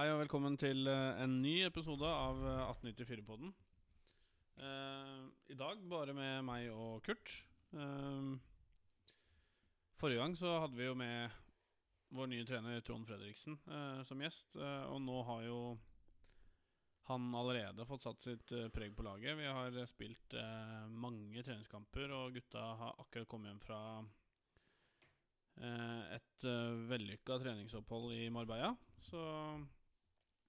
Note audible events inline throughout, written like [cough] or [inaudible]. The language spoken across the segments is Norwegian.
Hei og velkommen til eh, en ny episode av eh, 1894-podden. Uh, I dag bare med meg og Kurt. Uh, forrige gang så hadde vi jo med vår nye trener Trond Fredriksen uh, som gjest. eh, og nå har jo han allerede fått satt sitt eh, preg på laget. Vi har eh, spilt eh, mange treningskamper, og gutta har akkurat kommet hjem fra eh, et vellykka treningsopphold i Marbella. Så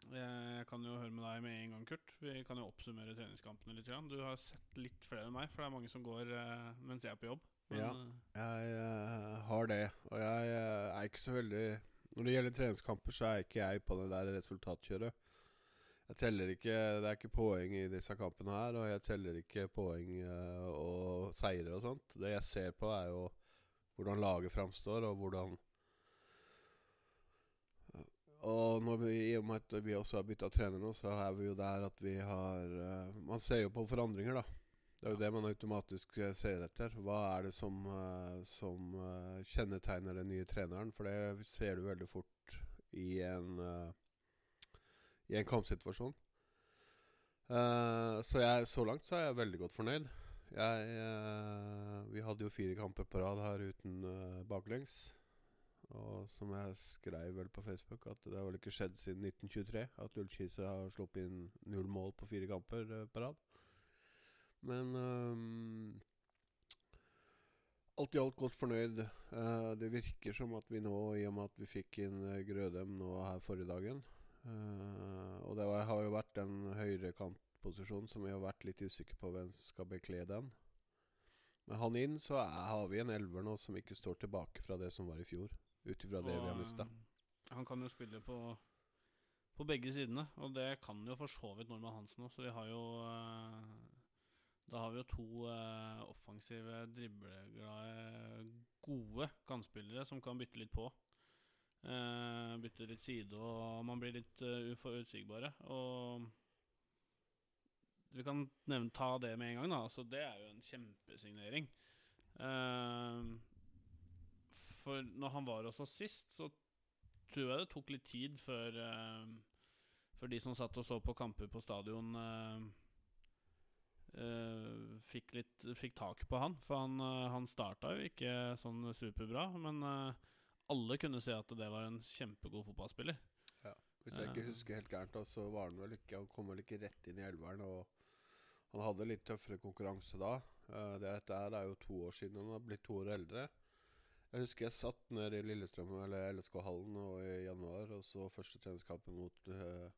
jeg kan jo høre med deg med en gang, Kurt. Vi kan jo oppsummere treningskampene litt. Du har sett litt flere enn meg, for det er mange som går eh, mens jeg er på jobb. Men, Ja. eh, Jeg eh, har det, og jeg eh, er ikke så veldig Når det gjelder treningskamper, så er ikke jeg på det der resultatkjøret. Jeg teller ikke Det er ikke poeng i disse kampene her, og jeg teller ikke poeng eh, og seire og sånt. Det jeg ser på, er jo hvordan laget framstår, og hvordan Og når vi, i og med at vi også har bytta trener nå, så er vi jo der at vi har uh, Man ser jo på forandringer, da. Det er jo det man automatisk eh, ser etter. Hva er det som, uh, som uh, kjennetegner den nye treneren? For det ser du veldig fort i en, i en kampsituasjon. Så jeg, så langt så er jeg veldig godt fornøyd. Jeg, vi hadde jo fire kamper på rad her uten baklengs. Og som jeg skrev vel på Facebook, at det har vel ikke skjedd siden 1923 at Ullkise har sluppet inn null mål på fire kamper eh, på rad. Men um, alt i alt godt fornøyd. Uh, det virker som at vi nå, i og med at vi fikk inn eh, Grødem nå her forrige dagen uh, Og det har jo vært en høyrekantposisjon som vi har vært litt usikre på hvem skal bekle den. Med han inn så er, har vi en elver nå som ikke står tilbake fra det som var i fjor. Ut ifra det vi har mista. eh, Han kan jo spille på, på begge sidene, og det kan jo for så vidt Norman Hansen òg, så vi har jo eh, Da har vi jo to eh, offensive, dribleglade, gode kantspillere som kan bytte litt på. Eh, bytte litt side, og man blir litt uh, uforutsigbare. Og vi kan nevne, ta det med en gang, da. Altså, det er jo en kjempesignering. Eh, for når han var hos oss sist, så tror jeg det tok litt tid før uh, For de som satt og så på kamper på stadion, uh, fikk litt Fikk tak på han. For han, han starta jo ikke sånn superbra, men alle kunne se at det var en kjempegod fotballspiller. Hvis jeg ikke husker helt gærent, så var han vel ikke Han kom vel ikke rett inn i elveren. Og han hadde litt tøffere konkurranse da. Det, dette er jo to år siden. Han har blitt to år eldre. Jeg husker jeg satt nede i Lillestrøm eller LSK-hallen i januar og så første treningskampen mot uh,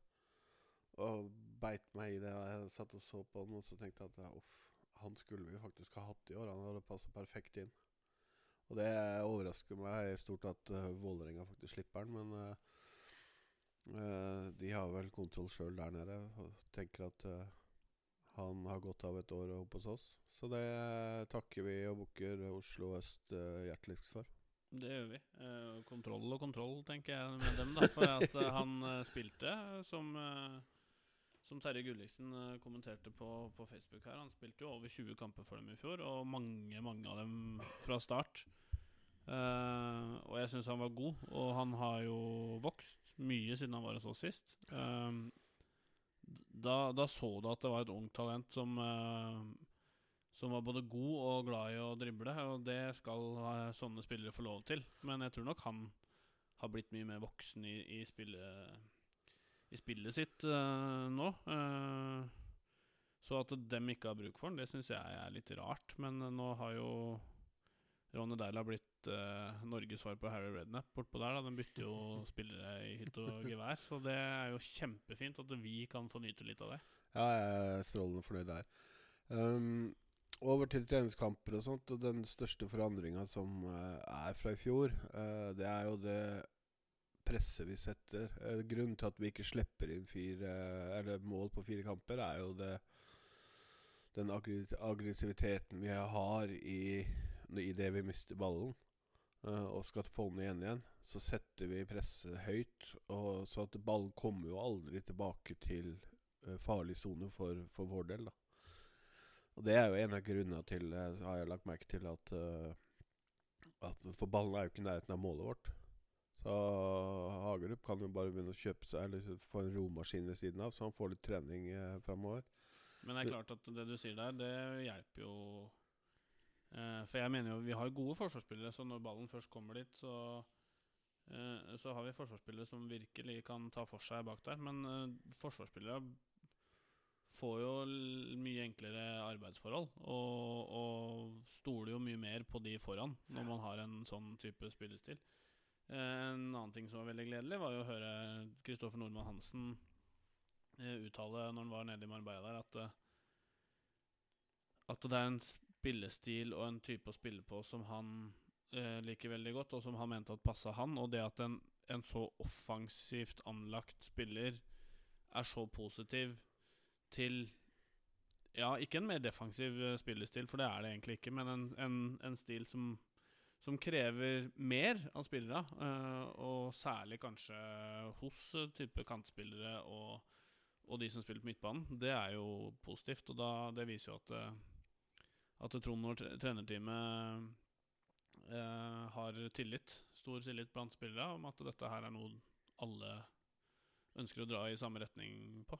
Og beit meg i det. Jeg satt og så på han, og så tenkte jeg at uff, han skulle vi faktisk ha hatt i år. Han hadde passa perfekt inn. Og det overrasker meg stort at uh, Vålerenga faktisk slipper han, men uh, uh, de har vel kontroll sjøl der nede og tenker at eh, han har godt av et år oppe hos oss. Så det takker vi og bukker Oslo øst eh, hjerteligst for. Det gjør vi. Eh, kontroll og kontroll, tenker jeg med dem, da. For at eh, han eh, spilte, eh, som, eh, som Terje Gulliksen eh, kommenterte på, på Facebook her. Han spilte jo over 20 kamper for dem i fjor, og mange, mange av dem fra start. Uh, og jeg syns han var god, og han har jo vokst mye siden han var hos oss sist. Eh, da, da så du at det var et ungt talent som uh, som var både god og glad i å drible, og det skal uh, sånne spillere få lov til. Men jeg tror nok han har blitt mye mer voksen i, i, spillet, i spillet sitt uh, nå. Så at dem ikke har bruk for han, det syns jeg er litt rart. Men nå har jo Ronny Deila blitt uh, Norges svar på Harry Rednap bortpå der. Da. Den bytter jo [laughs] spillere i hytt og gevær, så det er jo kjempefint at vi kan få nyte litt av det. Ja, jeg er strålende fornøyd der. Um, over til treningskamper og sånt, og den største forandringa som uh, er fra i fjor, uh, det er jo det presset vi setter. Uh, grunnen til at vi ikke slipper inn fire Eller mål på fire kamper, er jo det den aggressiviteten vi har i, i det vi mister ballen. Eh, og skal få den igjen igjen, så setter vi presset høyt. Og så at ballen kommer jo aldri tilbake til eh, farlig sone for, for vår del, da. Og det er jo en av grunnene til, eh, har jeg lagt merke til, at, at For ballen er jo ikke i nærheten av målet vårt. Så Hagerup kan jo bare begynne å kjøpe seg Eller få en romaskin ved siden av, så han får litt trening eh, framover. Men det er klart at det du sier der, det hjelper jo For jeg mener jo vi har gode forsvarsspillere, så når ballen først kommer dit, så eh, Så har vi forsvarsspillere som virkelig kan ta for seg bak der. Men eh, forsvarsspillere får jo mye enklere arbeidsforhold og, og stoler jo mye mer på de foran når man har en sånn type spillestil. Eh, en annen ting som var veldig gledelig, var jo å høre Kristoffer Nordmann Hansen eh, uttale når han var nede i Marbella der, at eh, At det er en spillestil og en type å spille på som han eh, liker veldig godt, og som han mente at passa han. Og det at en, en så offensivt anlagt spiller er så positiv til Ja, ikke en mer defensiv eh, spillestil, for det er det egentlig ikke, men en, en, en stil som, som krever mer av spillere. eh, og særlig kanskje hos eh, type kantspillere og, og de som spiller på midtbanen. Det er jo positivt, og da, det viser jo at, at Trond og trenerteamet eh, har tillit, stor tillit blant spillere, om at dette her er noe alle ønsker å dra i samme retning på.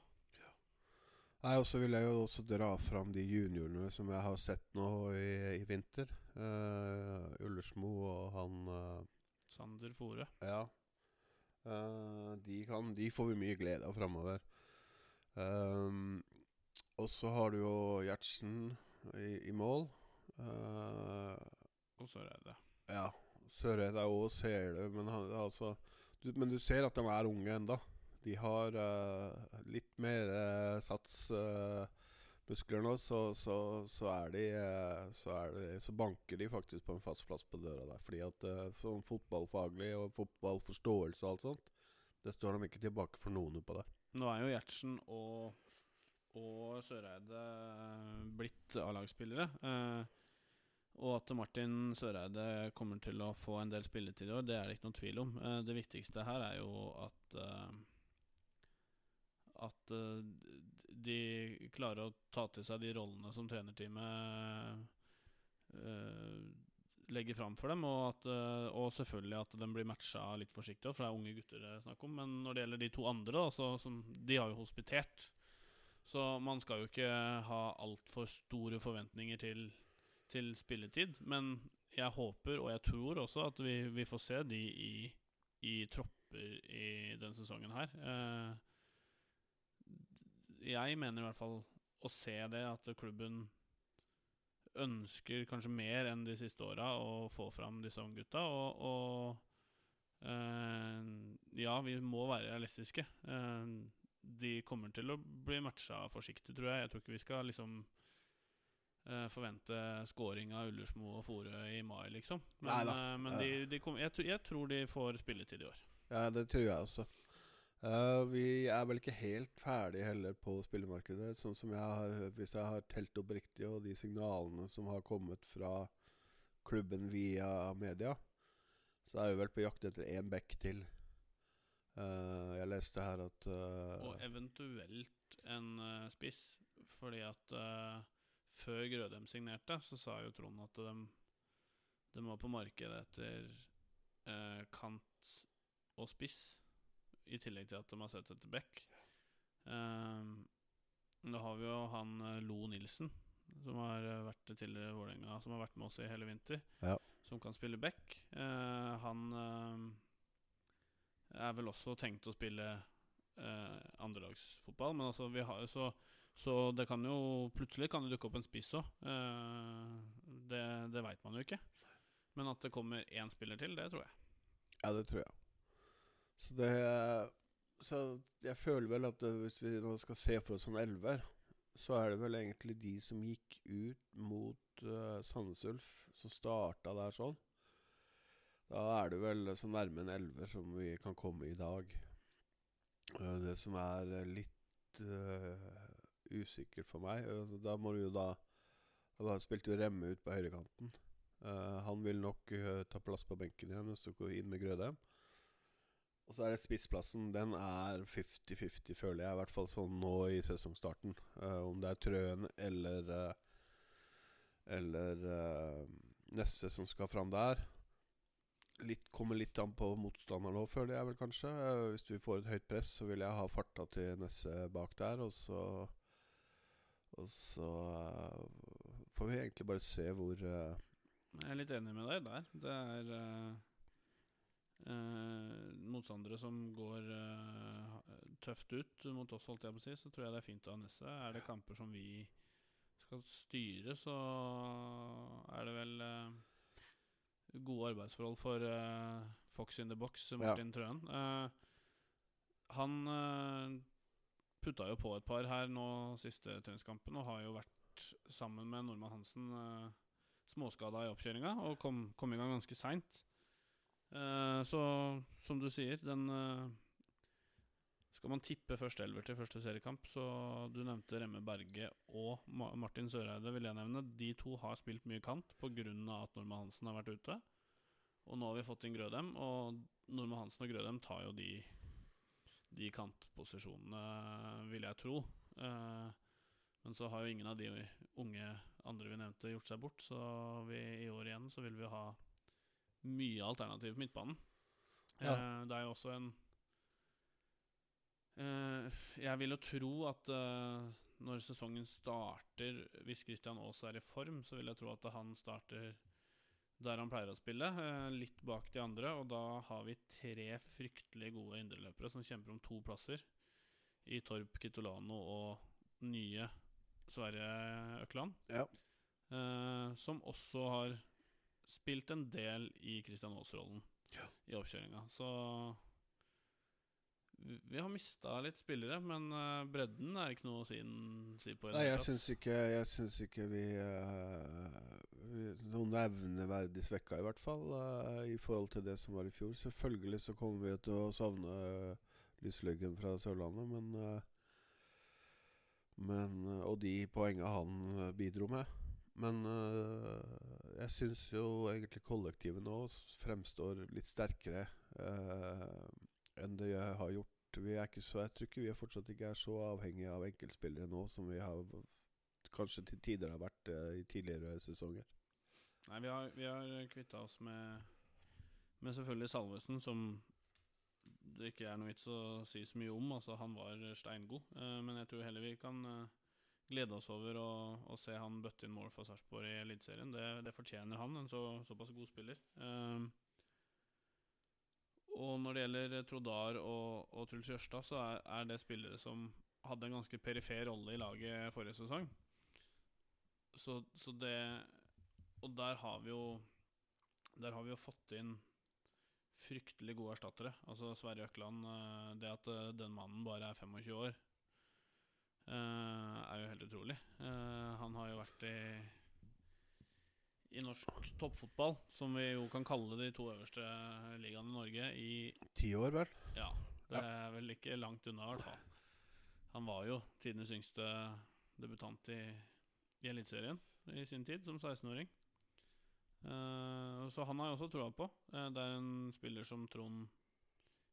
Nei, og så vil jeg jo også dra fram de juniorene som jeg har sett nå i, i vinter. Uh, Ullersmo og han eh, Sander Fore. Ja. Eh, de, kan, de får vi mye glede av framover. Og så har du jo Gjertsen i, i mål. Uh, Og er ja. Søreid er òg ser det, men, han, altså, du, men du ser at de er unge enda De har uh, litt mer uh, satsmuskler nå, så, så, så er de eh, så, er de, så banker de faktisk på en fast plass på døra der. Fordi at eh, sånn fotballfaglig og fotballforståelse og alt sånt, det står de ikke tilbake for noen på der. Nå er jo Gjertsen og, og Søreide blitt A-lagsspillere. Eh, og at Martin Søreide kommer til å få en del spilletid i år, det er det ikke noen tvil om. Eh, det viktigste her er jo at eh, At eh, de klarer å ta til seg de rollene som trenerteamet eh, legger fram for dem, og, at, eh, og selvfølgelig at de blir matcha litt forsiktig, for det er unge gutter det er snakk om. Men når det gjelder de to andre, da, så, som, de har jo hospitert. Så man skal jo ikke ha altfor store forventninger til, til spilletid. Men jeg håper, og jeg tror også, at vi, vi får se de i, i tropper i denne sesongen her. Eh, jeg mener i hvert fall å se det, at klubben ønsker kanskje mer enn de siste åra å få fram disse unggutta. Og, og eh, ja, vi må være realistiske. Eh, de kommer til å bli matcha forsiktig, tror jeg. Jeg tror ikke vi skal liksom uh, forvente scoring av Ullersmo og Forø i mai, liksom. Men, Neida. eh, men de, de kom, jeg, jeg tror de får spilletid i år. Ja, det tror jeg også. Uh, vi er vel ikke helt ferdig heller på spillemarkedet. Sånn som jeg har, Hvis jeg har telt opp riktig, og de signalene som har kommet fra klubben via media, så er vi vel på jakt etter én back til. Eh, jeg leste her at uh, Og eventuelt en uh, spiss, fordi at før Grødem signerte, så sa jo Trond at de, de var på markedet etter kant og spiss, i tillegg til at de har sett etter back. Nå da har vi jo han Lo Nilsen, som har vært tidligere Vålerenga, som har vært med oss i hele vinter, Ja. som kan spille back. Eh, han er vel også tenkt å spille eh, andrelagsfotball, men altså vi har så, så det kan jo plutselig kan det dukke opp en spiss òg. Eh, det det veit man jo ikke. Men at det kommer én spiller til, det tror jeg. Ja, det tror jeg. Så det Så jeg føler vel at eh, hvis vi nå skal se for oss en elver, så er det vel egentlig de som gikk ut mot uh, Sandnes Ulf, som starta der sånn. Da er det vel så nærme en elver som vi kan komme i dag. Eh, det som er eh, litt uh, usikkert for meg altså, Da må du jo da Da spilte jo Remme ut på høyrekanten. Uh, han vil nok uh, ta plass på benken igjen hvis du går inn med Grødem. Og så er det spissplassen. Den er 50-50, føler jeg. I hvert fall sånn nå i sesongstarten. Om det er Trøen eller Eller Nesse som skal fram der. Litt, kommer litt an på motstanderen òg, føler jeg vel kanskje. Eh, hvis vi får et høyt press, så vil jeg ha farta til Nesse bak der. Og så Og så eh, får vi egentlig bare se hvor uh... Jeg er litt enig med deg der. Det er uh, uh, motstandere som går tøft ut mot oss, holdt jeg på å si, så tror jeg det er fint å ha Nesse. Er det kamper som vi skal styre, så er det vel gode arbeidsforhold for uh, Fox in the box, Martin Trøen. Uh, han uh, putta jo på et par her nå siste treningskampen, og har jo vært sammen med Normann Hansen uh, småskada i oppkjøringa og kom, kom i gang ganske seint. Så som du sier, den Skal man tippe første elver til første seriekamp, så du nevnte Remme Berge og Martin Søreide, vil jeg nevne. De to har spilt mye kant pga. at Norma Hansen har vært ute. Og nå har vi fått inn Grødem, og Norma Hansen og Grødem tar jo de de kantposisjonene, vil jeg tro. Uh, men så har jo ingen av de unge andre vi nevnte, gjort seg bort. Så vi, i år igjen så vil vi ha mye alternativ på midtbanen. Ja. Uh, det er jo også en Jeg vil jo tro at når sesongen starter, hvis Christian Aas er i form, så vil jeg tro at han starter der han pleier å spille, eh, litt bak de andre. Og da har vi tre fryktelig gode indreløpere som kjemper om to plasser. I Torp Kitolano og nye Sverre Økland. Ja. Eh, som også har spilt en del i Christian Aas-rollen Ja. i oppkjøringa. Så vi, har mista litt spillere, men eh, bredden er ikke noe å si, på. Nei, jeg syns ikke, jeg syns ikke vi, uh, vi Noen nevneverdig svekka, i hvert fall, uh, i forhold til det som var i fjor. Selvfølgelig så kommer vi til å savne uh, Lysløggen fra Sørlandet, men uh, Men Og de poenga han bidro med. Men jeg syns jo egentlig kollektivet nå fremstår litt sterkere enn det jeg har gjort. Så, jeg tror ikke vi er fortsatt ikke er så avhengige av enkeltspillere nå som vi har kanskje til tider har vært eh, i tidligere sesonger. Nei, vi har, vi har kvitta oss med Med selvfølgelig Salvesen, som det ikke er noe vits å si så mye om. Altså, han var steingod. Eh, men jeg tror heller vi kan eh, glede oss over å, å se han bøtte inn mål for Sarpsborg i Eliteserien. Det, det fortjener han, en så, såpass god spiller. Eh, og når det gjelder Trodar og, og Truls Jørstad, så er, er det spillere som hadde en ganske perifer rolle i laget forrige sesong. Så, så det Og der har vi jo Der har vi jo fått inn fryktelig gode erstattere. Altså Sverre Økland eh, Det at eh, den mannen bare er 25 år, eh, er jo helt utrolig. Eh, han har jo vært i i norsk toppfotball, som vi jo kan kalle de to øverste ligaene i Norge, i Ti år, vel? ja, det er vel ikke langt unna, i hvert fall. Han var jo tidenes yngste debutant i, i Eliteserien i sin tid, som 16-åring. Uh, så han har jeg også troa på. Uh, det er en spiller som Trond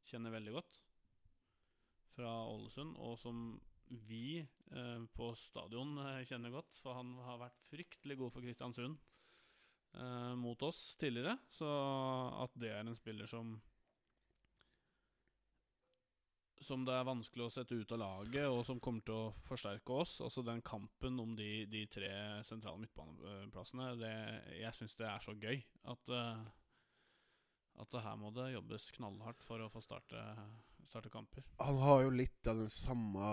kjenner veldig godt, fra Ålesund, og som vi eh, på stadion eh, kjenner godt, for han har vært fryktelig god for Kristiansund eh, mot oss tidligere. Så at det er en spiller som som det er vanskelig å sette ut av laget, og som kommer til å forsterke oss. Altså den kampen om de, de tre sentrale midtbaneplassene. Det, jeg syns det er så gøy at, uh, at her må det jobbes knallhardt for å få starte, starte kamper. Han har jo litt av den samme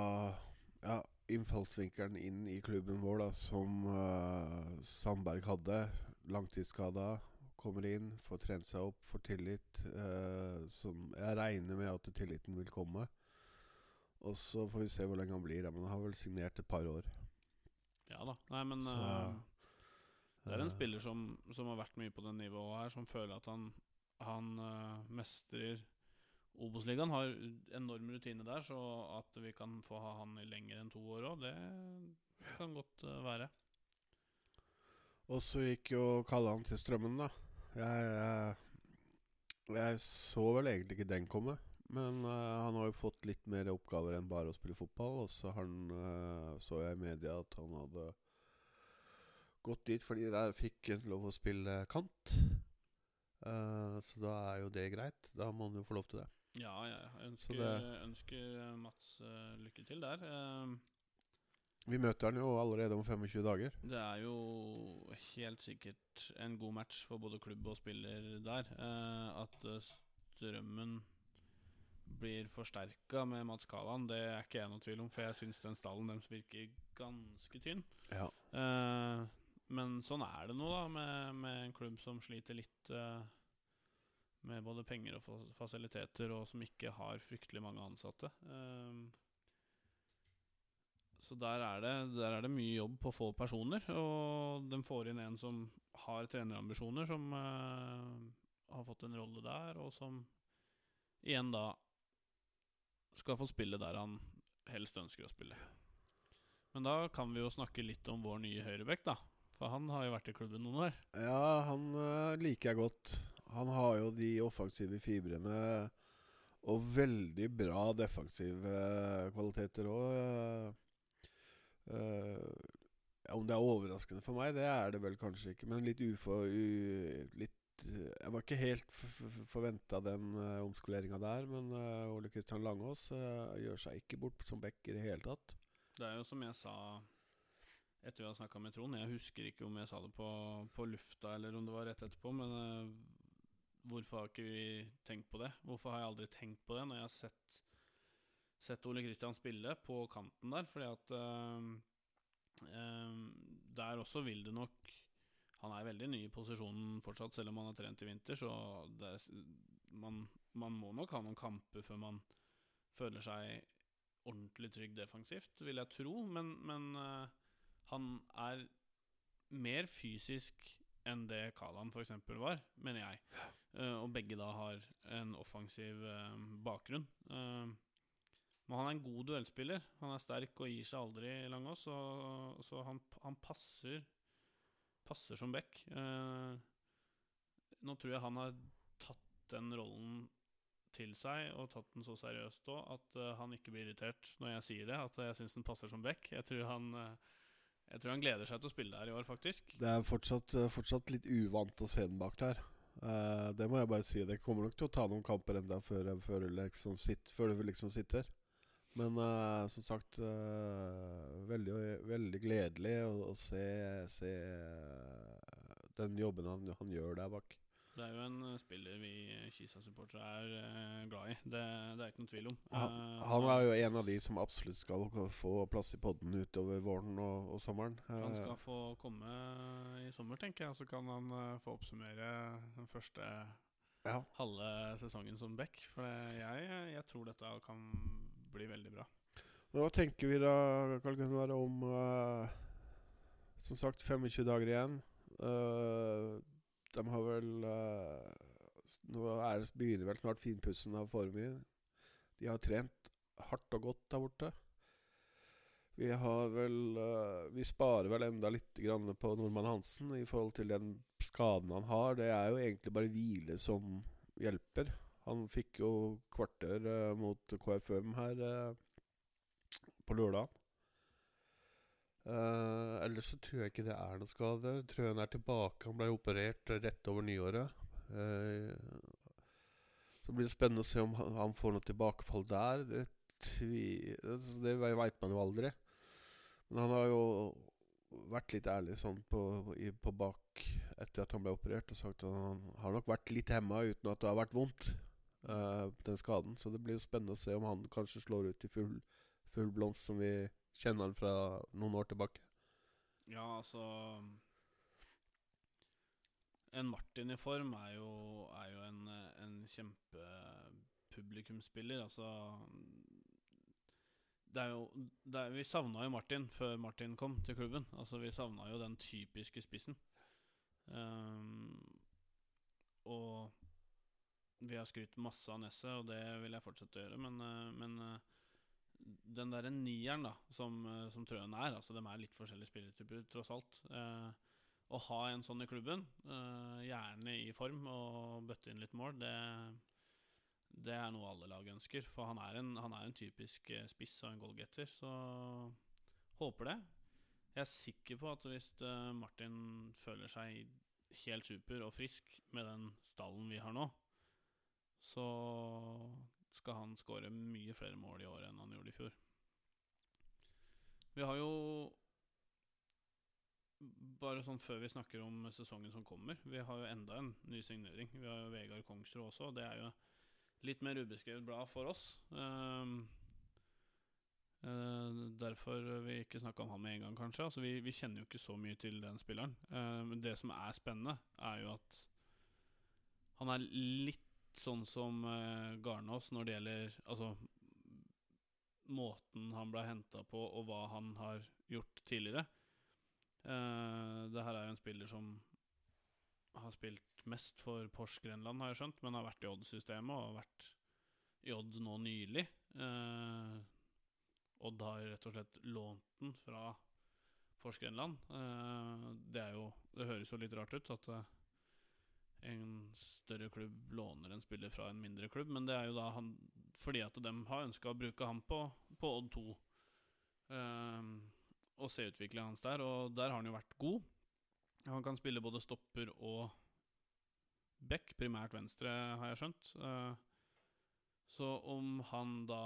ja, innfallsvinkelen inn i klubben vår da, som uh, Sandberg hadde. Langtidsskada. Kommer inn, får trent seg opp, får tillit. eh, som jeg regner med at tilliten vil komme. Og så får vi se hvor lenge han blir. Men han har vel signert et par år. Ja da. Nei, men Så, uh, det er en uh, spiller som, som har vært mye på det nivået her, som føler at han, han uh, mestrer Obos-ligaen. Har enorm rutine der, så at vi kan få ha han i lenger enn to år òg, det kan godt være. Og så gikk jo Kallan til Strømmen, da. Jeg, jeg, jeg så vel egentlig ikke den komme. Men uh, han har jo fått litt mer oppgaver enn bare å spille fotball. Og så han, uh, så jeg i media at han hadde gått dit fordi der fikk han lov å spille kant. Uh, så da er jo det greit. Da må han jo få lov til det. Ja, jeg ønsker, det- ønsker Mats lykke til der. Eh, Vi møter han jo allerede om 25 dager. Det er jo helt sikkert en god match for både klubb og spiller der. Eh, at eh, strømmen blir forsterka med Mats Kaland, det er ikke jeg noe tvil om, for jeg syns den stallen deres virker ganske tynn. Ja. Eh, men sånn er det nå, da, med, med en klubb som sliter litt eh, med både penger og fasiliteter, og som ikke har fryktelig mange ansatte. Eh, så der er, det, der er det mye jobb på få personer, og de får inn en som har trenerambisjoner, som uh, har fått en rolle der, og som igjen da skal få spille der han helst ønsker å spille. Men da kan vi jo snakke litt om vår nye høyrebekk, da. For han har jo vært i klubben noen år. Ja, han eh, liker jeg godt. Han har jo de offensive fibrene og veldig bra defensive eh, kvaliteter òg. Om det er overraskende for meg, det er det vel kanskje ikke. Men litt ufor... U, litt, eh, jeg var ikke helt forventa den uh, omskoleringa der. Men uh, Ole Kristian Langås uh, gjør seg ikke bort som back i det hele tatt. Det er jo som jeg sa etter vi hadde snakka med Trond. Jeg husker ikke om jeg sa det på, på lufta eller om det var rett etterpå, men uh, hvorfor har ikke vi tenkt på det? Hvorfor har jeg aldri tenkt på det når jeg har sett, sett Ole Kristian spille på kanten der? Fordi at eh, eh, der også vil det nok Han er veldig ny i posisjonen fortsatt, selv om han har trent i vinter, så er, man, man må nok ha noen kamper før man føler seg ordentlig trygg defensivt, vil jeg tro. Men, men eh, han er mer fysisk enn det Kalan f.eks. var, mener jeg. Uh, og begge da har en offensiv uh, bakgrunn. Eh, men han er en god duellspiller. Han er sterk og gir seg aldri Langås, så, så han, han passer Passer som back. Eh, nå tror jeg han har tatt den rollen til seg og tatt den så seriøst òg at uh, han ikke blir irritert når jeg sier det. At jeg syns den passer som back. Jeg tror han uh, jeg tror han gleder seg til å spille der i år, faktisk. Det er fortsatt, eh, fortsatt litt uvant å se den bak der. Uh, det må jeg bare si. Det kommer nok til å ta noen kamper enda før, før, liksom før du liksom sitter. Men uh, som sagt uh, veldig, veldig gledelig å, å se, se uh, den jobben han, han gjør der bak. Det er jo en spiller vi Kisa-supportere er glad i. Det, det er ikke noen tvil om. Han, han er jo en av de som absolutt skal få plass i podden utover våren og, og sommeren. Han skal få komme i sommer, tenker jeg, så kan han få oppsummere den første ja. halve sesongen som back. For jeg, jeg tror dette kan bli veldig bra. Hva tenker vi da, Karl Gunnar, om uh, Som sagt, 25 dager igjen. Uh, de har vel uh, Nå er det, begynner vel snart finpussen av formen. De har trent hardt og godt der borte. Vi har vel uh, Vi sparer vel enda litt på Nordmann Hansen i forhold til den skaden han har. Det er jo egentlig bare hvile som hjelper. Han fikk jo kvarter eh, mot KFUM her eh, på lørdag. Eh, ellers så tror jeg ikke det er noe skade. Tror han er tilbake. Han ble operert rett over nyåret. Eh, så blir det spennende å se om han, han får noe tilbakefall der. Det, tvi, altså, det veit man jo aldri. Men han har jo vært litt ærlig sånn på, på bak etter at han ble operert, og sagt at han har nok vært litt hemma uten at det har vært vondt, eh, den skaden. Så det blir jo spennende å se om han kanskje slår ut i full, full blomst, som vi kjenner han fra noen år tilbake. Ja, altså En Martin i form er jo, er jo en, en kjempepublikumsspiller. Altså det er jo, det er, Vi savna jo Martin før Martin kom til klubben. Altså Vi savna jo den typiske spissen. Um, og vi har skrytt masse av Nesset, og det vil jeg fortsette å gjøre. Men, eh, men eh, den derre nieren da som, eh, som Trøen er Altså De er litt forskjellige spillertyper, tross alt. Eh, å ha en sånn i klubben, eh, gjerne i form og bøtte inn litt mål, det, det er noe alle lag ønsker. For han er en, han er en typisk spiss og en goalgetter, så håper det. Jeg er sikker på at hvis Martin føler seg helt super og frisk med den stallen vi har nå, så skal han skåre mye flere mål i år enn han gjorde i fjor. Vi har jo Bare sånn før vi snakker om sesongen som kommer Vi har jo enda en ny signering. Vi har jo Vegard Kongsrud også. Det er jo litt mer ubeskrevet blad for oss. Um, uh, derfor vi ikke snakke om han med en gang, kanskje. Altså, vi, vi kjenner jo ikke så mye til den spilleren. Uh, men det som er spennende, er jo at han er litt sånn som uh, Garnås når det gjelder Altså måten han ble henta på, og hva han har gjort tidligere. Uh, det her er jo en spiller som har spilt mest for Porsche har jeg skjønt, men har vært i Odd-systemet og har vært i Odd nå nylig. Uh, Odd har rett og slett lånt den fra Porsche. Uh, det jo Det høres jo litt rart ut at en større klubb låner en spiller fra en mindre klubb, men det er jo da han fordi at de har ønska å bruke ham på, på Odd 2. Um, og se utviklingen hans der, og der har han jo vært god. Han kan spille både stopper og back, primært venstre, har jeg skjønt. Uh, så om han da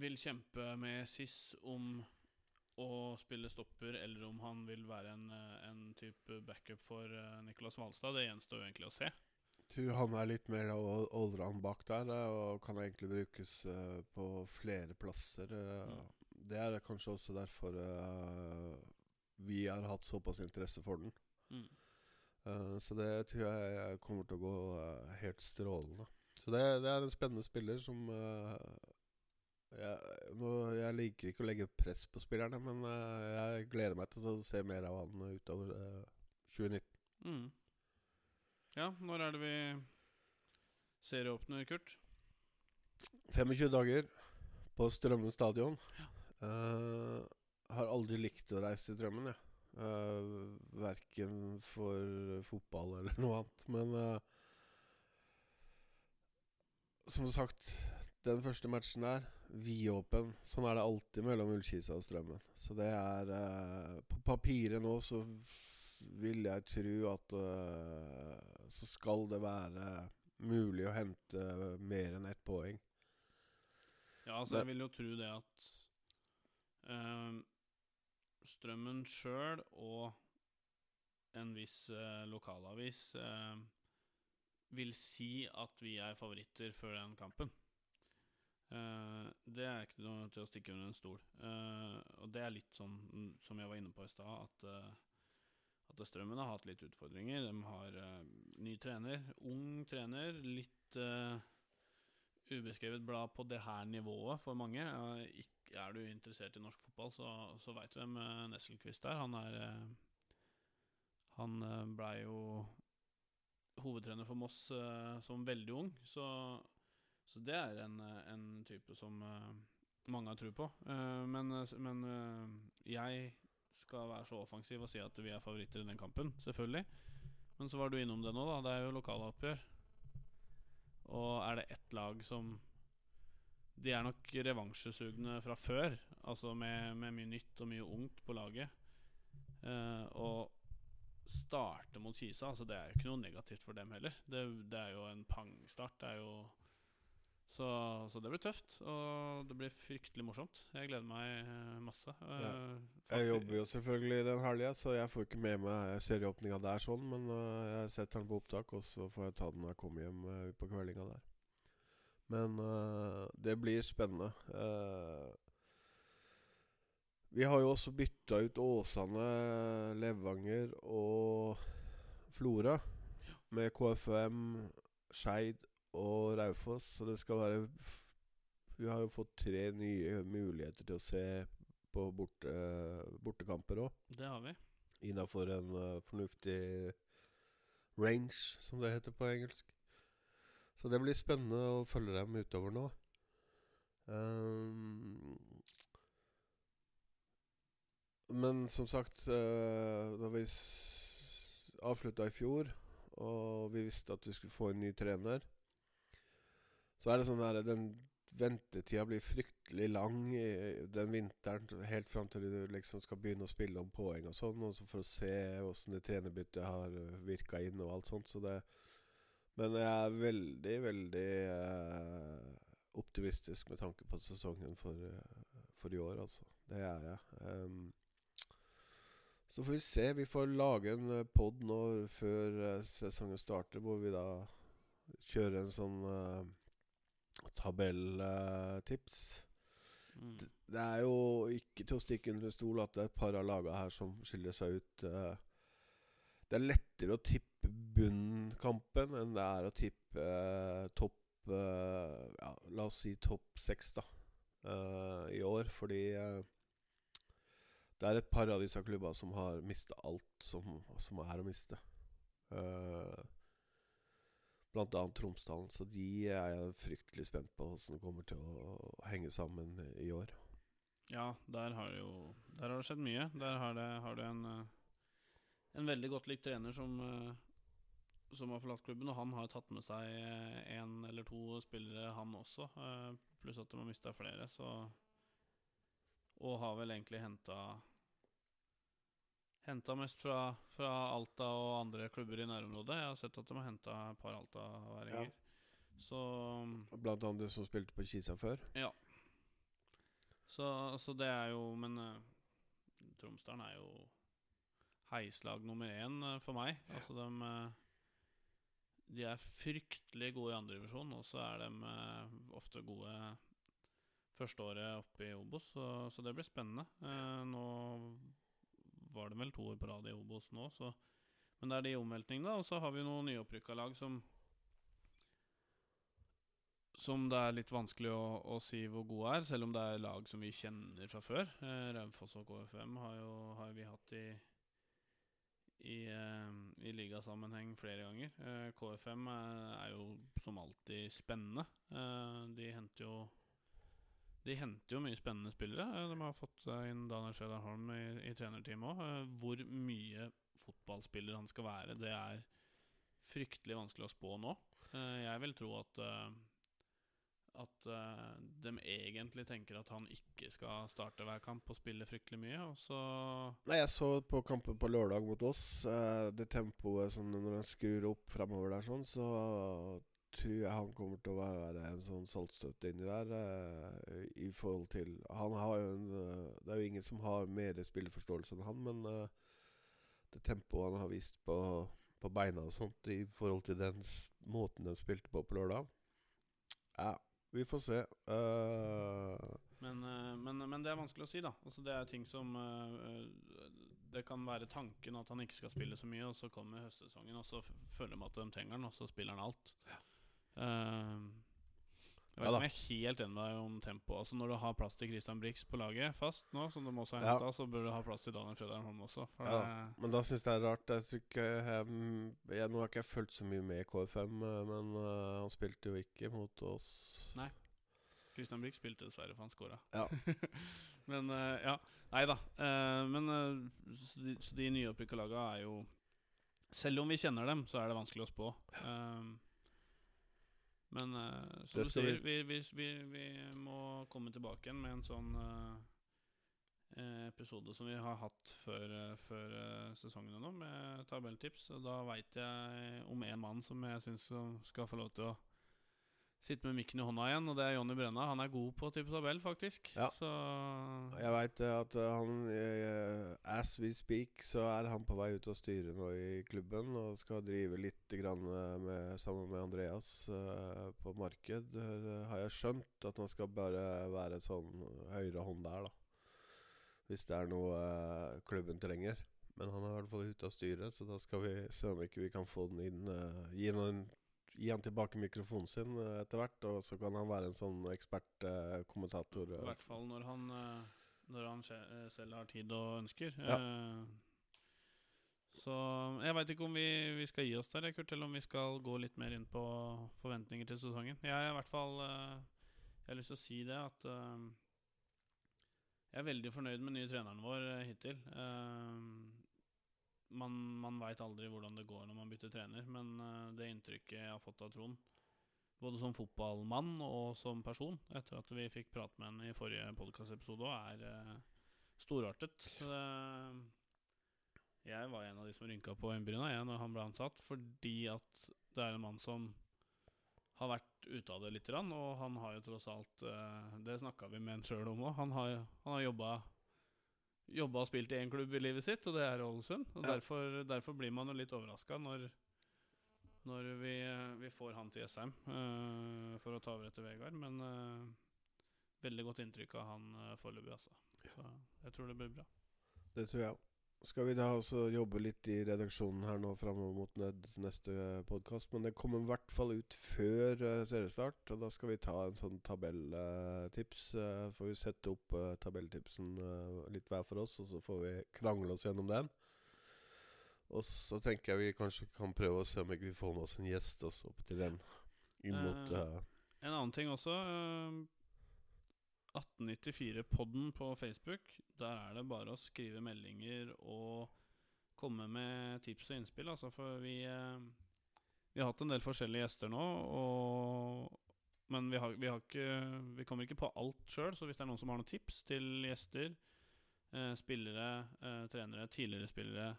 vil kjempe med SIS om å spille stopper, eller om han vil være en, en type backup for uh, Nicolas Hvalstad, det gjenstår jo egentlig å se. Jeg tror han er litt mer allround bak der, og kan egentlig brukes på flere plasser. Mm. Det er kanskje også derfor vi har hatt såpass interesse for den. Mm. så det tror jeg kommer til å gå helt strålende. Så det, det, er en spennende spiller som jeg, nå, jeg, liker ikke å legge press på spillerne, men jeg gleder meg til å se mer av han utover 2019. Mm. Ja, når er det vi serieåpner, Kurt? 25 dager på Strømmen stadion. Ja. Uh, har aldri likt å reise til Strømmen, jeg. Uh, eh, verken for fotball eller noe annet. Men uh, som sagt, den første matchen der, vidåpen. Sånn er det alltid mellom Ullkisa og Strømmen. Så det er uh, På papiret nå så vil jeg tro at uh, så skal det være mulig å hente mer enn ett poeng. Ja, altså jeg vil jo tro det at uh, Strømmen sjøl og en viss uh, lokalavis vil si at vi er favoritter før den kampen. Uh, det er ikke noe til å stikke under en stol. Uh, og det er litt sånn som jeg var inne på i stad, at uh, at Strømmen har hatt litt utfordringer. De har ny trener, ung trener, litt ubeskrevet blad på det her nivået for mange. Ikke, er du interessert i norsk fotball, så, så veit du hvem Nesselquist er. Han er Han blei jo hovedtrener for Moss som veldig ung, så, så det er en, en type som mange har tro på. men, men jeg skal være så offensiv og si at vi er favoritter i den kampen. Selvfølgelig. Men så var du innom det nå, da. Det er jo lokaloppgjør. Og er det ett lag som De er nok revansjesugne fra før, altså med, med, mye nytt og mye ungt på laget. Uh, og starte mot Kisa, altså det er jo ikke noe negativt for dem heller. Det, det er jo en pangstart. Det er jo så, så, det blir tøft, og det blir fryktelig morsomt. Jeg gleder meg eh, masse. Ja. Uh, jeg jobber jo selvfølgelig den helga, så jeg får ikke med meg serieåpninga der sånn. Men uh, jeg setter den på opptak, og så får jeg ta den når jeg kommer hjem uh, på kveldinga der. Men det blir spennende. vi har jo også bytta ut Åsane, Levanger og Flora ja. med KFM, Skeid og Raufoss. Så det skal være Vi har jo fått tre nye muligheter til å se på borte, bortekamper òg. Det har vi. Innafor en uh, fornuftig range, som det heter på engelsk. Så det blir spennende å følge dem utover nå. Um, men som sagt, uh, da vi avslutta i fjor, og vi visste at vi skulle få en ny trener så er det sånn der Den ventetida blir fryktelig lang den vinteren, helt fram til du liksom skal begynne å spille om poeng og sånn, og så for å se åssen det trenerbyttet har virka inn og alt sånt. Så det Men jeg er veldig, veldig eh, optimistisk med tanke på sesongen for, eh, for i år, altså. Det er jeg. Um, så får vi se. Vi får lage en uh, pod nå før uh, sesongen starter, hvor vi da kjører en sånn uh, tabelltips. Mm. Det, er jo ikke til å stikke under stol at det er et par av lagene her som skiller seg ut. Uh, det er lettere å tippe bunnkampen enn det er å tippe uh, topp ja, La oss si topp seks, da, i år. Fordi det er et par av disse klubba som har mista alt som, som, er å miste. Uh, Annet Tromsdalen. Så de er jeg fryktelig spent på hvordan det kommer til å henge sammen i år. Ja, der har jo Der har det skjedd mye. Der har, det, har du en, eh, en veldig godt likt trener som, eh, som har forlatt klubben, og han har tatt med seg én eh, eller to spillere, han også. Pluss at de har mista flere, så Og har vel egentlig henta Henta mest fra, fra, Alta og andre klubber i nærområdet. Jeg har sett at de har henta et par Alta-væringer. Ja. Så Blant annet som spilte på Kisa før? Ja. Så, så det er jo Men uh, Tromsdalen er jo heislag nummer én uh, for meg. Altså de uh, De er fryktelig gode i andredivisjon, og så er de ofte gode førsteåret oppe i Obos, så, så det blir spennende. nå var det vel to år på rad i Obos nå, så Men det er de omveltningene. Og så har vi noen nyopprykka lag som som det er litt vanskelig å, å, si hvor gode er, selv om det er lag som vi kjenner fra før. Eh, Raufoss og KFM har jo har vi hatt i i, eh, i ligasammenheng flere ganger. Eh, KFM er, er, jo som alltid spennende. Eh, de henter jo de henter jo mye spennende spillere. Eh, de har fått inn Daniel Fredar Holm i, i trenerteamet òg. Eh, hvor mye fotballspiller han skal være, det er fryktelig vanskelig å spå nå. Eh, jeg vil tro at at de egentlig tenker at han ikke skal starte hver kamp og spille fryktelig mye. Og så Nei, Jeg så på kampen på lørdag mot oss. Det tempoet som Når han skrur opp framover der, sånn, så tror jeg han kommer til å være en sånn saltstøtte inni der. Uh, I forhold til Han har jo en uh, Det er jo ingen som har mer spilleforståelse enn han, men uh, det tempoet han har vist på, på, beina og sånt i forhold til den måten de spilte på på lørdag Ja, vi får se. Men, men, men, det er vanskelig å si, da. Altså, det er ting som det kan være tanken at han ikke skal spille så mye, og så kommer høstsesongen, og så føler de at de trenger han, og så spiller han alt. Ja. Uh, jeg vet ikke om jeg er helt enig med deg om tempo. Altså Når du har plass til Christian Brix på laget fast nå, som de også har henta, ja. så bør du ha plass til Daniel Fredheim Holm også. Ja, men da syns jeg det er rart. Jeg jeg, jeg, nå har ikke jeg fulgt så mye med i KFM, eh, men uh, han spilte jo ikke mot oss. Nei. Christian Brix spilte dessverre, for han scora. Ja. [laughs] men uh, ja. Nei da. Uh, men så de, så de nyopprykka laga er jo Selv om vi kjenner dem, så er det vanskelig å spå. Um, men uh, som du sier, vi, vi, vi, vi, må komme tilbake igjen med en sånn uh, episode som vi har hatt før, uh, før sesongene nå, med tabelltips. Og da veit jeg om en mann som jeg syns skal få lov til å sitte med mikken i hånda igjen, og det er Jonny Brenna. Han er god på type tabell, faktisk. Ja. Så Jeg veit at han uh, As we speak, så er han på vei ut og styrer nå i klubben og skal drive litt grann med, sammen med Andreas uh, på marked. Uh, har jeg skjønt at han skal bare være sånn høyre hånd der, da. Hvis det er noe klubben trenger. Men han er i hvert fall ute av styret, så da skal vi se om ikke vi kan få den inn. gi noen gi han tilbake mikrofonen sin uh, etter hvert, og så kan han være en sånn ekspertkommentator. Uh, I hvert fall når han, når han selv har tid og ønsker. Ja. så jeg veit ikke om vi, vi, skal gi oss der, Kurt, eller om vi skal gå litt mer inn på forventninger til sesongen. Jeg har i hvert fall Jeg har lyst til å si det at jeg er veldig fornøyd med nye treneren vår hittil. Man, man veit aldri hvordan det går når man bytter trener, men uh, det inntrykket jeg har fått av Trond både som fotballmann og som person, etter at vi fikk prate med han i forrige podkastepisode, er eh, storartet. Jeg var en av de som rynka på øyenbryna jeg når han ble ansatt, fordi at det er en mann som har vært ute av det litt, og han har jo tross alt eh, Det snakka vi med han sjøl om òg. Han har, han har jobba Jobba og spilt i én klubb i livet sitt, og det er Ålesund. Og Ja. derfor, derfor blir man jo litt overraska når, når vi, vi får han til SM uh, for å ta over etter Vegard. Men uh, veldig godt inntrykk av han uh, foreløpig, altså. Så jeg tror det blir bra. Det tror jeg òg. Skal vi da også jobbe litt i redaksjonen her nå framover mot ned, neste podkast? Men det kommer i hvert fall ut før uh, seriestart, og da skal vi ta en sånn tabelltips. Uh, får vi sette opp uh, tabelltipsen uh, litt hver for oss, og så får vi krangle oss gjennom den. Og så tenker jeg vi kanskje kan prøve å se om ikke vi får med oss en gjest også opp til den. Inn mot Eh, En annen ting også. eh, 1894-podden på Facebook. Der er det bare å skrive meldinger og komme med tips og innspill. Altså, for vi, eh, vi har hatt en del forskjellige gjester nå, og, men vi, har, vi, har ikke, vi kommer ikke på alt sjøl. Så hvis det er noen som har noen tips til gjester, eh, spillere, eh, trenere, tidligere spillere,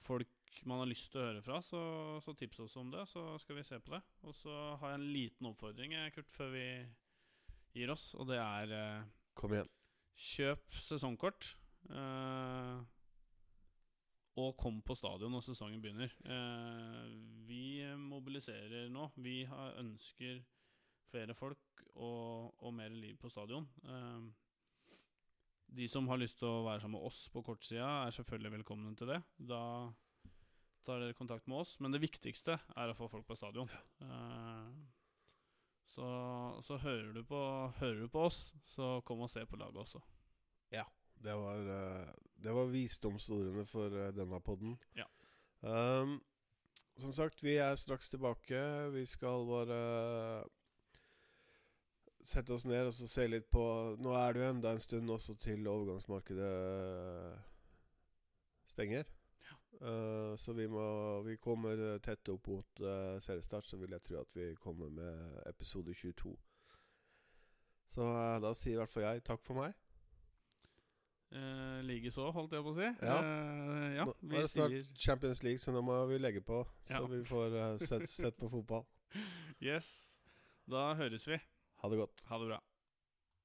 folk man har lyst til å høre fra, så, så tips oss om det, så skal vi se på det. Og så har jeg en liten oppfordring, eh, Kurt, før vi gir oss, og det er eh, Kom igjen. kjøp sesongkort. eh, og kom på stadion når sesongen begynner. Eh, vi mobiliserer nå. Vi har, ønsker flere folk og, og mer liv på stadion. Eh, de som har lyst til å være sammen med oss på kortsida, er selvfølgelig velkomne til det. Da tar dere kontakt med oss. Men det viktigste er å få folk på stadion. Eh, så, så hører, du på, hører du på oss, så kom og se på laget også. Det var, eh, det var visdomsordene for eh, denne podden. Ja. Um, som sagt, vi er straks tilbake. Vi skal bare sette oss ned og så se litt på Nå er det jo enda en stund også til overgangsmarkedet stenger. Eh, så vi må Vi kommer tett opp mot uh, seriestart, så vil jeg tro at vi kommer med episode 22. Så uh, da sier i hvert fall jeg takk for meg. Uh, Likeså, holdt jeg på å si. Ja. Eh, ja Nå nå er det snart sier Champions League, så nå må vi legge på. Ja. Så vi får eh, sett, sett på fotball. [laughs] yes. Da høres vi. Ha det godt. Ha det bra.